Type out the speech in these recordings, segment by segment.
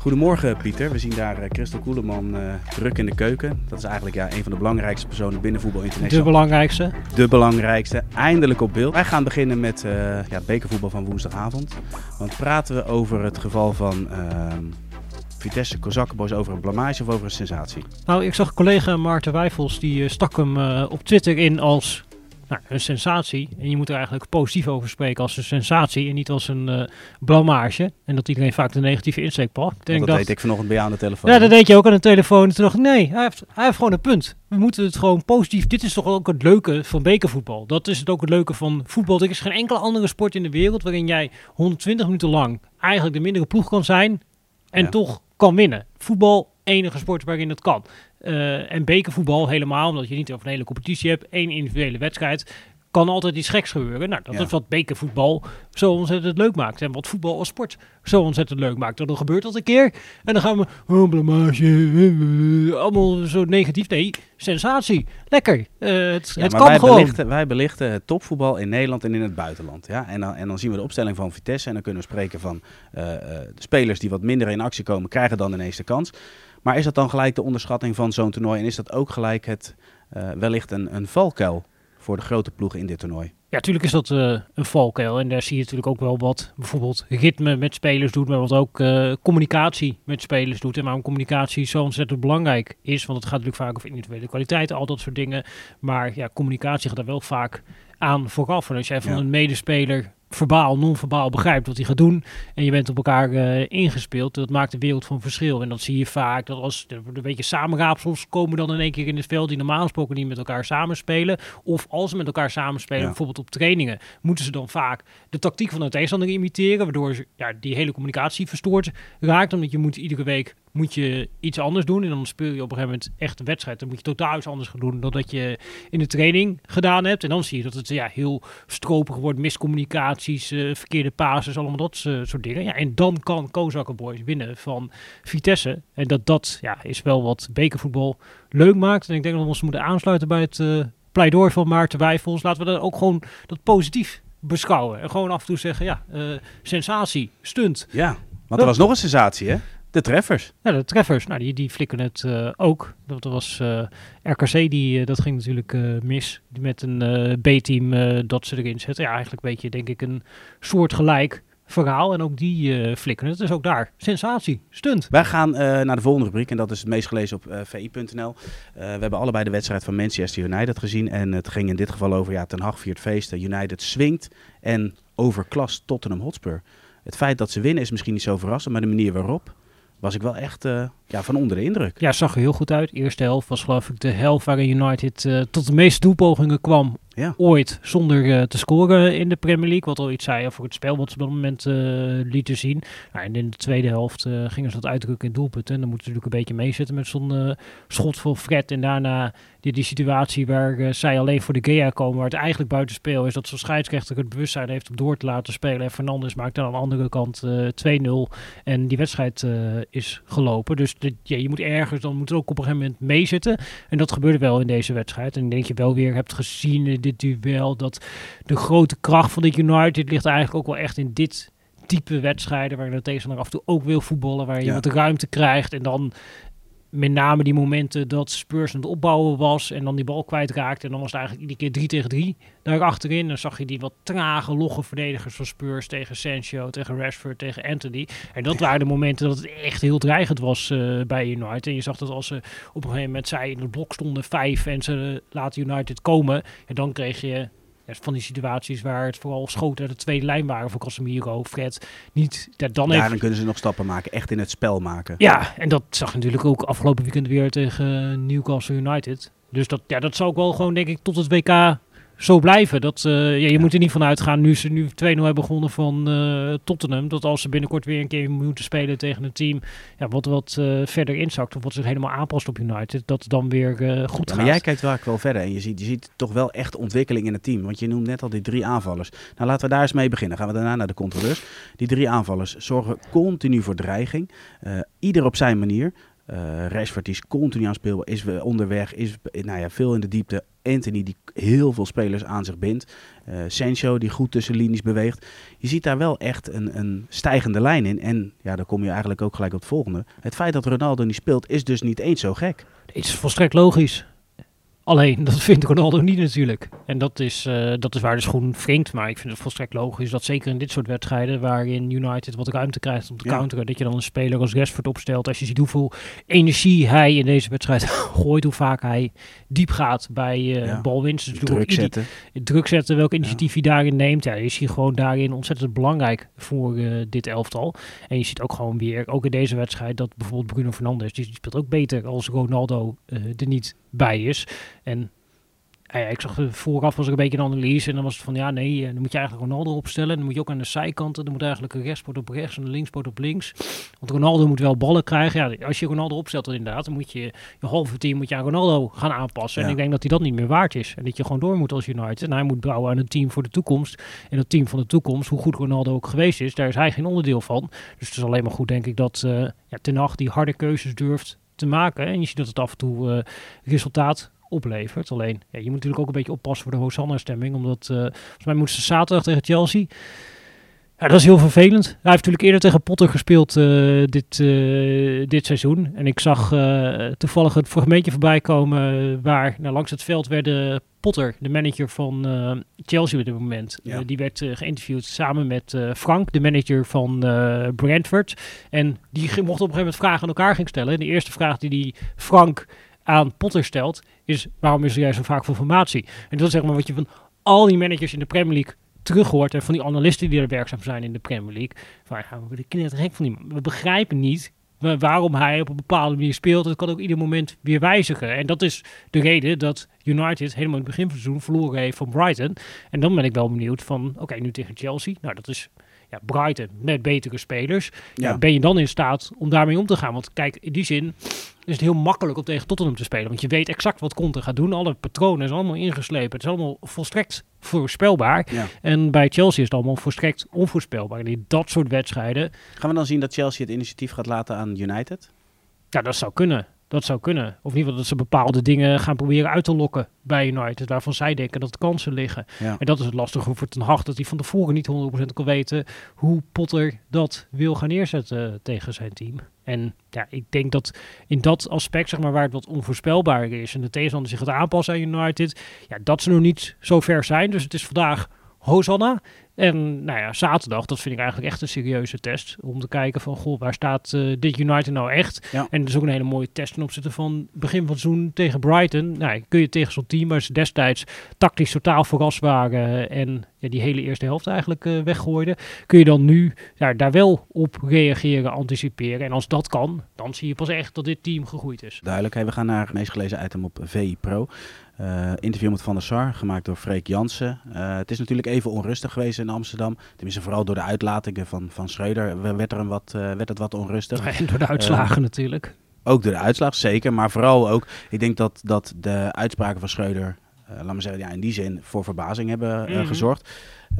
Goedemorgen Pieter, we zien daar eh, Christel Koeleman uh, druk in de keuken. Dat is eigenlijk ja, een van de belangrijkste personen binnen Voetbal International. De belangrijkste. De belangrijkste, eindelijk op beeld. Wij gaan beginnen met uh, ja, bekervoetbal van woensdagavond. Want praten we over het geval van ehm, Vitesse Kozakkenboys over een blamage of over een sensatie? Nou, ik zag collega Maarten Wijfels, die stak hem op Twitter in als nou, een sensatie. En je moet er eigenlijk positief over spreken als een sensatie en niet als een uh, blamage. En dat iedereen vaak de negatieve insteek pakt. dat deed weet ik vanochtend bij jou aan de telefoon. Ja, dat deed je ook aan de telefoon. En toen dacht ik, nee, hij heeft, hij heeft gewoon een punt. We moeten het gewoon positief... Dit is toch ook het leuke van bekervoetbal. Dat is het ook het leuke van voetbal. Er is geen enkele andere sport in de wereld waarin jij 120 minuten lang eigenlijk de mindere ploeg kan zijn en toch kan winnen. Voetbal, enige sport waarin dat kan. Uh, en bekervoetbal helemaal, omdat je niet over een hele competitie hebt. één individuele wedstrijd kan altijd iets geks gebeuren. Nou, dat is wat bekervoetbal zo ontzettend leuk maakt. En wat voetbal als sport zo ontzettend leuk maakt. Dan gebeurt dat een keer. En dan gaan we, oh, blamage, allemaal zo negatief. Nee, sensatie. Lekker. Uh, het, het kan wij gewoon. Belichten, wij belichten het topvoetbal in Nederland en in het buitenland. Ja? En, dan, en dan zien we de opstelling van Vitesse. En dan kunnen we spreken van uh, de spelers die wat minder in actie komen, krijgen dan ineens de kans. Maar is dat dan gelijk de onderschatting van zo'n toernooi? En is dat ook gelijk het, uh, wellicht een, een valkuil voor de grote ploegen in dit toernooi? Ja, natuurlijk is dat uh, een valkuil. En daar zie je natuurlijk ook wel wat bijvoorbeeld ritme met spelers doet, maar wat ook uh, communicatie met spelers doet. En waarom communicatie zo ontzettend belangrijk is. Want het gaat natuurlijk vaak over individuele kwaliteiten, al dat soort dingen. Maar ja, communicatie gaat daar wel vaak aan vooraf. En als jij van een medespeler verbaal, non-verbaal begrijpt wat hij gaat doen. En je bent op elkaar uh, ingespeeld. Dat maakt de wereld van verschil. En dat zie je vaak. Dat als er een beetje samenraapsels komen dan in één keer in het veld. Die normaal gesproken niet met elkaar samenspelen. Of als ze met elkaar samenspelen, ja. bijvoorbeeld op trainingen. Moeten ze dan vaak de tactiek van de tegenstander imiteren. Waardoor ze, ja, die hele communicatie verstoord raakt. Omdat je moet iedere week moet je iets anders doen. En dan speel je op een gegeven moment echt een wedstrijd. Dan moet je totaal iets anders gaan doen dan dat je in de training gedaan hebt. En dan zie je dat het ja, heel stropig wordt. Miscommunicaties, uh, verkeerde pases, allemaal dat uh, soort dingen. Ja, en dan kan Kozakken Boys winnen van Vitesse. En dat, dat ja, is wel wat bekervoetbal leuk maakt. En ik denk dat we ons moeten aansluiten bij het uh, pleidooi van Maarten Wijfels. Laten we dan ook gewoon dat positief beschouwen. En gewoon af en toe zeggen, ja, sensatie, stunt. Ja, want er was nog een sensatie, hè? De treffers. Ja, de treffers. Nou, die, die flikken het uh, ook. Dat was uh, RKC, die, uh, dat ging natuurlijk mis. Met een B-team dat ze erin zetten. Ja, eigenlijk weet je denk ik een soort gelijk verhaal. En ook die flikken het. Dus ook daar. Sensatie. Stunt. Wij gaan naar de volgende rubriek. En dat is het meest gelezen op vi.nl. we hebben allebei de wedstrijd van Manchester United gezien. En het ging in dit geval over ja, Ten Hag viert feesten. United swingt en overklast Tottenham Hotspur. Het feit dat ze winnen is misschien niet zo verrassend. Maar de manier waarop was ik wel echt uh, ja, van onder de indruk. Ja, zag er heel goed uit. Eerste helft was geloof ik de helft waarin United uh, tot de meeste doelpogingen kwam ja. ooit zonder uh, te scoren in de Premier League. Wat al iets zei over het spel wat ze op dat moment lieten zien. Nou, en in de tweede helft gingen ze dat uitdrukken in doelpunten. En dan moeten ze natuurlijk een beetje meezitten met zo'n schot voor Fred. En daarna die, die situatie waar zij alleen voor de Gea komen, waar het eigenlijk buitenspel is. Dat zo'n scheidsrechter het bewustzijn heeft om door te laten spelen. En Fernandes maakt dan aan de andere kant 2-0. En die wedstrijd is gelopen. Dus de, ja, je moet ergens, dan moet er ook op een gegeven moment meezitten. En dat gebeurde wel in deze wedstrijd. En ik denk je wel weer hebt gezien in dit duel dat de grote kracht van de United ligt eigenlijk ook wel echt in dit type wedstrijden waarin de tegenstander af en toe ook wil voetballen, waar je Ja. wat ruimte krijgt en dan met name die momenten dat Spurs aan het opbouwen was en dan die bal kwijtraakte en dan was het eigenlijk iedere keer 3 tegen 3 daar achterin. Dan zag je die wat trage, logge verdedigers van Spurs tegen Sancho, tegen Rashford, tegen Anthony. En dat waren de momenten dat het echt heel dreigend was eh, bij United. En je zag dat als ze op een gegeven moment zij in het blok stonden vijf en ze laten United komen, en dan kreeg je ja, van die situaties waar het vooral schoten uit de tweede lijn waren voor Casemiro, Fred. Niet, ja, dan Ja, heeft dan kunnen ze nog stappen maken. Echt in het spel maken. ja, en dat zag je natuurlijk ook afgelopen weekend weer tegen Newcastle United. Dus dat, ja, dat zou ook wel gewoon, denk ik, tot het WK zo blijven. Dat, uh, ja, je moet er niet van uitgaan, nu ze nu 2-0 hebben begonnen van uh, Tottenham, dat als ze binnenkort weer een keer moeten spelen tegen een team ja, wat wat uh, verder inzakt of wat zich helemaal aanpast op United, dat het dan weer goed ja, gaat. Maar jij kijkt wel, wel verder en je ziet, je ziet toch wel echt ontwikkeling in het team. Want je noemt net al die drie aanvallers. Nou, laten we daar eens mee beginnen. Gaan we daarna naar de controleurs. Die drie aanvallers zorgen continu voor dreiging. ieder op zijn manier. Uh, Rashford is continu aan spelen, is onderweg, is nou ja, veel in de diepte. Anthony die heel veel spelers aan zich bindt. Uh, Sancho die goed tussen linies beweegt. Je ziet daar wel echt een, een stijgende lijn in. En ja, dan kom je eigenlijk ook gelijk op het volgende. Het feit dat Ronaldo niet speelt is dus niet eens zo gek. Het is volstrekt logisch. Alleen, dat vindt Ronaldo niet natuurlijk. En dat is, uh, dat is waar de schoen wringt. Maar ik vind het volstrekt logisch dat zeker in dit soort wedstrijden... waarin United wat ruimte krijgt om te counteren... dat je dan een speler als Rashford opstelt. Als je ziet hoeveel energie hij in deze wedstrijd gooit... hoe vaak hij diep gaat bij uh, ja. balwinst. Dus druk zetten. Druk zetten, welk initiatief hij daarin neemt. Ja, is hij gewoon daarin ontzettend belangrijk voor uh, dit elftal. En je ziet ook gewoon weer, ook in deze wedstrijd... dat bijvoorbeeld Bruno Fernandes, die speelt ook beter als Ronaldo er niet bij is. En ja, ik zag vooraf was er een beetje een analyse en dan was het van ja nee, eh, dan moet je eigenlijk Ronaldo opstellen. Dan moet je ook aan de zijkanten, dan moet eigenlijk een rechtsport op rechts en een linksport op links. Want Ronaldo moet wel ballen krijgen. Ja, als je Ronaldo opstelt dan inderdaad, dan moet je je halve team moet je aan Ronaldo gaan aanpassen. En ik denk dat hij dat niet meer waard is. En dat je gewoon door moet als United. En hij moet bouwen aan een team voor de toekomst. En dat team van de toekomst, hoe goed Ronaldo ook geweest is, daar is hij geen onderdeel van. Dus het is alleen maar goed denk ik dat uh, ja, Ten Hag die harde keuzes durft te maken. En je ziet dat het af en toe uh, resultaat oplevert. Alleen, ja, je moet natuurlijk ook een beetje oppassen voor de Hosanna-stemming. Omdat, uh, volgens mij moeten ze zaterdag tegen Chelsea. Ja, dat is heel vervelend. Hij heeft natuurlijk eerder tegen Potter gespeeld uh, dit, dit seizoen. En ik zag toevallig het fragmentje voorbij komen waar nou, langs het veld werd Potter, de manager van Chelsea op dit moment. Ja. die werd geïnterviewd samen met Frank, de manager van Brentford. En die mocht op een gegeven moment vragen aan elkaar ging stellen. En de eerste vraag die die Frank aan Potter stelt, is waarom is er juist zo vaak voor formatie? En dat is zeg maar wat je van al die managers in de Premier League terug hoort en van die analisten die er werkzaam zijn in de Premier League. Van, ja, we de gek van die man. We begrijpen niet waarom hij op een bepaalde manier speelt. Het kan ook ieder moment weer wijzigen. En dat is de reden dat United helemaal in het begin van het seizoen verloren heeft van Brighton. En dan ben ik wel benieuwd van, oké, nu tegen Chelsea. Nou, dat is ja, Brighton met betere spelers. Ja. ben je dan in staat om daarmee om te gaan? Want kijk, in die zin is het heel makkelijk om tegen Tottenham te spelen. Want je weet exact wat Conte gaat doen. Alle patronen zijn allemaal ingeslepen. Het is allemaal volstrekt voorspelbaar. En bij Chelsea is het allemaal volstrekt onvoorspelbaar. En in dat soort wedstrijden... Gaan we dan zien dat Chelsea het initiatief gaat laten aan United? Ja, dat zou kunnen. Dat zou kunnen. Of in ieder geval dat ze bepaalde dingen gaan proberen uit te lokken bij United. Waarvan zij denken dat kansen liggen. En dat is het lastige voor Ten Hag. Dat hij van tevoren niet 100% kan weten hoe Potter dat wil gaan neerzetten tegen zijn team. En ja, ik denk dat in dat aspect, zeg maar, waar het wat onvoorspelbaar is. En de tegenstander zich gaat aanpassen aan United. Ja, dat ze nog niet zo ver zijn. Dus het is vandaag Hosanna. En nou ja, zaterdag, dat vind ik eigenlijk echt een serieuze test. Om te kijken van, goh, waar staat uh, dit United nou echt? Ja. En dat is ook een hele mooie test ten opzichte van begin van het seizoen tegen Brighton. Nou, kun je tegen zo'n team waar ze destijds tactisch totaal verrast waren en ja, die hele eerste helft eigenlijk uh, weggooiden. Kun je dan nu ja, daar wel op reageren, anticiperen. En als dat kan, dan zie je pas echt dat dit team gegroeid is. Duidelijk. Hey, we gaan naar het meest gelezen item op VI Pro. Uh, interview met Van der Sar, gemaakt door Freek Jansen. Het is natuurlijk even onrustig geweest Amsterdam. Tenminste, vooral door de uitlatingen van, van Schreuder werd, er een wat, uh, werd het wat onrustig. En door de uitslagen natuurlijk. Ook door de uitslag, zeker. Maar vooral ook, ik denk dat, dat de uitspraken van Schreuder, laat me zeggen, ja, in die zin voor verbazing hebben mm -hmm. gezorgd.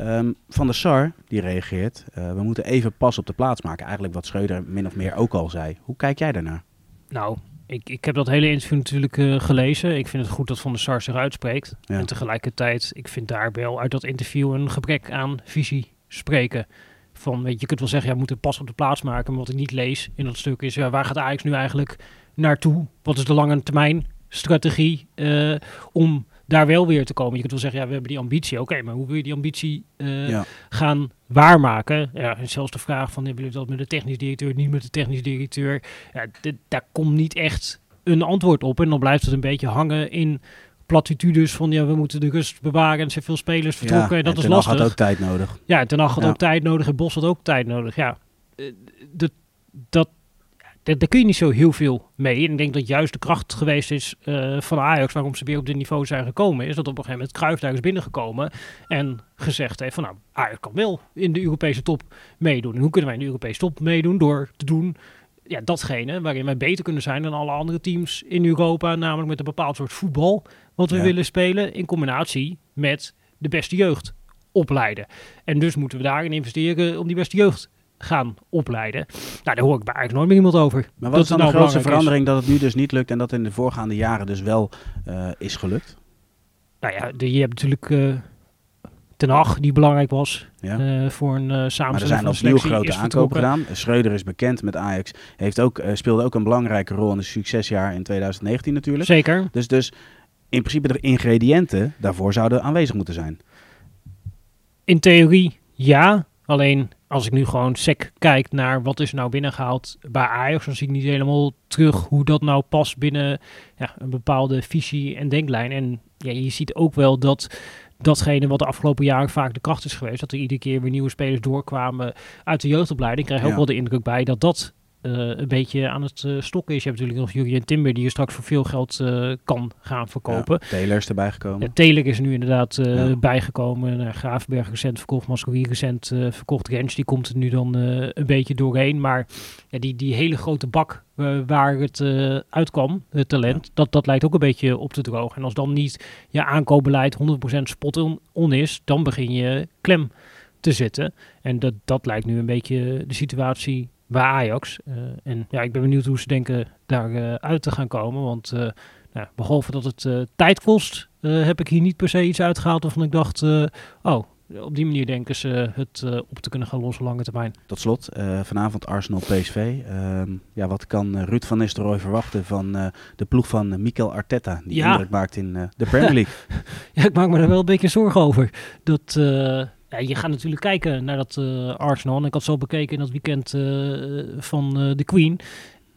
Um, van der Sar, die reageert, we moeten even pas op de plaats maken. Eigenlijk wat Schreuder min of meer ook al zei. Hoe kijk jij daarnaar? Nou, ik, ik heb dat hele interview natuurlijk uh, gelezen. Ik vind het goed dat Van der Sar zich uitspreekt. Ja. En tegelijkertijd, ik vind daar wel uit dat interview een gebrek aan visie spreken. Van, weet je, je kunt wel zeggen, ja, we moeten pas op de plaats maken. Maar wat ik niet lees in dat stuk is, ja, waar gaat Ajax nu eigenlijk naartoe? Wat is de lange termijn strategie uh, om daar wel weer te komen. Je kunt wel zeggen, ja, we hebben die ambitie. Oké, maar hoe wil je die ambitie uh, ja. gaan waarmaken? Ja, en zelfs de vraag van, hebben jullie dat met de technisch directeur, niet met de technisch directeur? Ja, daar komt niet echt een antwoord op. En dan blijft het een beetje hangen in platitudes van, ja, we moeten de rust bewaren. En er zijn veel spelers vertrokken. Ja, en dat en is lastig. had ook tijd nodig. Ja, ten had ja. ook tijd nodig. En Bos had ook tijd nodig. Ja, uh, dat daar, daar kun je niet zo heel veel mee. En ik denk dat juist de kracht geweest is uh, van Ajax, waarom ze weer op dit niveau zijn gekomen, is dat op een gegeven moment Cruijff daar is binnengekomen en gezegd heeft van nou, Ajax kan wel in de Europese top meedoen. En hoe kunnen wij in de Europese top meedoen? Door te doen ja, datgene waarin wij beter kunnen zijn dan alle andere teams in Europa, namelijk met een bepaald soort voetbal wat we Ja. willen spelen in combinatie met de beste jeugd opleiden. En dus moeten we daarin investeren om die beste jeugd gaan opleiden. Nou, daar hoor ik bij eigenlijk nooit meer iemand over. Maar wat is dan de nou grootste is. verandering dat het nu dus niet lukt en dat in de voorgaande jaren dus wel eh, is gelukt? Nou ja, de, je hebt natuurlijk eh Ten Hag, die belangrijk was Ja. eh, voor een eh maar er samenstelling zijn opnieuw grote aankopen gedaan. Schreuder is bekend met Ajax. Heeft ook, speelde ook een belangrijke rol in het succesjaar in 2019 natuurlijk. Zeker. Dus, dus in principe de ingrediënten daarvoor zouden aanwezig moeten zijn. In theorie ja. Alleen als ik nu gewoon sec kijk naar wat is er nou binnengehaald bij Ajax, dan zie ik niet helemaal terug hoe dat nou past binnen ja, een bepaalde visie en denklijn. En ja, je ziet ook wel dat datgene wat de afgelopen jaren vaak de kracht is geweest, dat er iedere keer weer nieuwe spelers doorkwamen uit de jeugdopleiding, krijg je ook wel de indruk bij dat dat een beetje aan het eh, stokken is. Je hebt natuurlijk nog Jurien Timber die je straks voor veel geld eh, kan gaan verkopen. Ja, Taylor is erbij gekomen. Ja, Taylor is nu inderdaad eh, Ja. bijgekomen. Uh, Graafberg recent verkocht, Mascorie recent eh, verkocht. Rens die komt er nu dan eh, een beetje doorheen. Maar die, die hele grote bak eh, waar het eh, uitkwam, het talent, dat, dat lijkt ook een beetje op te drogen. En als dan niet je aankoopbeleid 100% spot on, on is, dan begin je klem te zitten. En dat, dat lijkt nu een beetje de situatie bij Ajax. Eh, en ja, ik ben benieuwd hoe ze denken daar eh, uit te gaan komen. Want eh, nou, behalve dat het tijd kost, heb ik hier niet per se iets uitgehaald waarvan ik dacht, oh, op die manier denken ze het op te kunnen gaan lossen lange termijn. Tot slot, vanavond Arsenal PSV. Ehm, ja, wat kan Ruud van Nistelrooy verwachten van de ploeg van Mikel Arteta, die Ja. indruk maakt in de Premier League? Ja, ik maak me daar wel een beetje zorgen over. Dat, ja, je gaat natuurlijk kijken naar dat eh, Arsenal. En ik had zo bekeken in dat weekend eh, van eh, de Queen.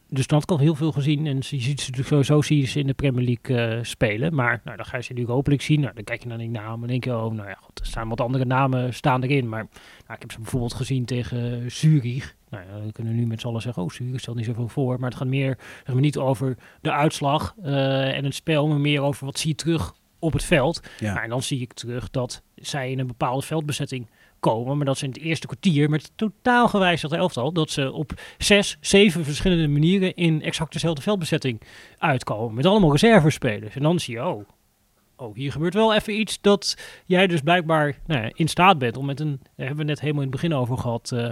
Dus ik al heel veel gezien. En je ziet ze sowieso zie je ze in de Premier League spelen. Maar nou, dan ga je ze natuurlijk hopelijk zien. Nou, dan kijk je naar die namen en denk je, oh, nou ja, goed, er staan wat andere namen staan erin. Maar nou, ik heb ze bijvoorbeeld gezien tegen Zurich. Nou ja, kunnen nu met z'n allen zeggen, oh, Zurich stelt niet zoveel voor. Maar het gaat meer, zeg maar, niet over de uitslag en het spel, maar meer over wat zie je terug op het veld. Ja. Nou, en dan zie ik terug dat zij in een bepaalde veldbezetting komen, maar dat ze in het eerste kwartier met totaal gewijzigd elftal, dat ze op zes, zeven verschillende manieren in exact dezelfde veldbezetting uitkomen. Met allemaal reservespelers. En dan zie je, oh, oh, hier gebeurt wel even iets dat jij dus blijkbaar nou ja, in staat bent om met een, daar hebben we net helemaal in het begin over gehad, eh,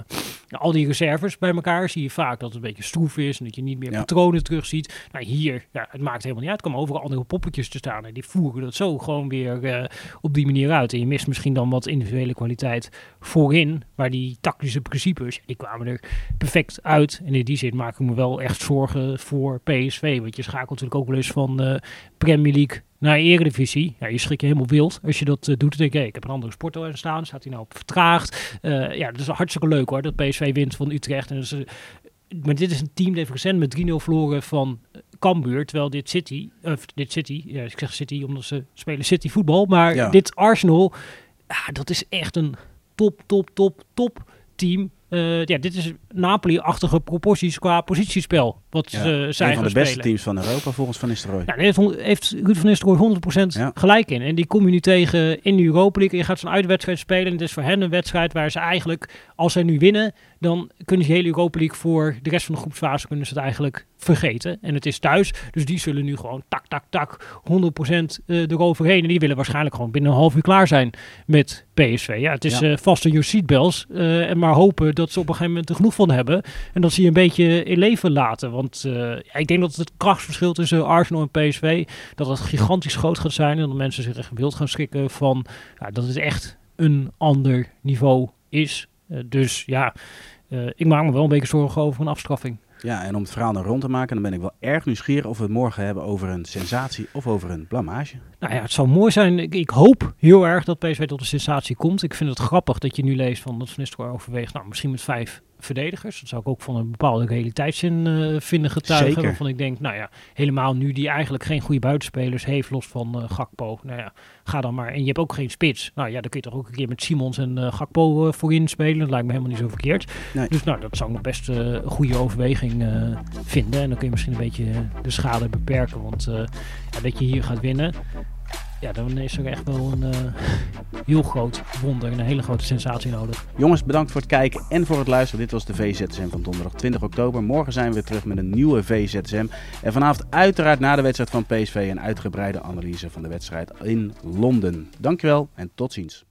al die reserves bij elkaar zie je vaak dat het een beetje stroef is en dat je niet meer Ja. patronen terugziet. Nou, hier, ja, het maakt helemaal niet uit. Er komen overal andere poppetjes te staan en die voeren dat zo gewoon weer eh, op die manier uit. En je mist misschien dan wat individuele kwaliteit voorin, maar die tactische principes, die kwamen er perfect uit. En in die zin maak ik me wel echt zorgen voor PSV, want je schakelt natuurlijk ook wel eens van eh, Premier League naar Eredivisie. Ja, je schrik je helemaal wild als je dat eh, doet. Dan denk je, hey, ik heb een andere in staan, staat hij nou op vertraagd? Eh, ja, dat is hartstikke leuk hoor, dat PSV wint van Utrecht. En eh, maar dit is een team dat heeft recent met 3-0 verloren van Cambuur, terwijl dit City, of dit City, ja, ik zeg City omdat ze spelen City voetbal, maar Ja. dit Arsenal, ja, dat is echt een top, top, top, top team. Ja, dit is Napoli-achtige proporties qua positiespel, wat Ja, ze een zijn van de beste spelen. teams van Europa volgens Van Nistelrooy. Ja, daar heeft, Ruud van Nistelrooy 100% Ja. gelijk in. En die kom je nu tegen in de Europa League. En je gaat zo'n uitwedstrijd spelen. En het is voor hen een wedstrijd waar ze eigenlijk, als zij nu winnen, dan kunnen ze de hele Europa League voor de rest van de groepsfase kunnen ze het eigenlijk vergeten. En het is thuis. Dus die zullen nu gewoon tak, tak, tak, 100% eh, eroverheen. En die willen waarschijnlijk gewoon binnen een half uur klaar zijn met PSV. Ja, het is Ja. eh vaste your seatbelts. eh, en maar hopen dat ze op een gegeven moment er genoeg van hebben. En dat ze je een beetje in leven laten. Want eh, ik denk dat het krachtsverschil tussen Arsenal en PSV... dat het gigantisch groot gaat zijn. En dat mensen zich echt wild gaan schrikken van... Ja, dat het echt een ander niveau is. Eh, dus ja, eh, ik maak me wel een beetje zorgen over een afstraffing. Ja, en om het verhaal nou rond te maken, dan ben ik wel erg nieuwsgierig of we het morgen hebben over een sensatie of over een blamage. Nou ja, het zou mooi zijn. Ik, ik hoop heel erg dat PSV tot een sensatie komt. Ik vind het grappig dat je nu leest van dat Van Nistelrooy overweegt, nou misschien met vijf verdedigers. Dat zou ik ook van een bepaalde realiteitszin eh, vinden getuigen. Zeker. Waarvan ik denk, nou ja, helemaal nu die eigenlijk geen goede buitenspelers heeft, los van eh, Gakpo. Nou ja, ga dan maar. En je hebt ook geen spits. Nou ja, dan kun je toch ook een keer met Simons en eh, Gakpo voorin spelen. Dat lijkt me helemaal niet zo verkeerd. Nee. Dus nou, dat zou nog best een goede overweging vinden. En dan kun je misschien een beetje de schade beperken. Want ja, dat je hier gaat winnen, ja, dan is er echt wel een heel groot wonder en een hele grote sensatie nodig. Jongens, bedankt voor het kijken en voor het luisteren. Dit was de VZSM van donderdag 20 oktober. Morgen zijn we weer terug met een nieuwe VZSM. En vanavond uiteraard na de wedstrijd van PSV een uitgebreide analyse van de wedstrijd in Londen. Dankjewel en tot ziens.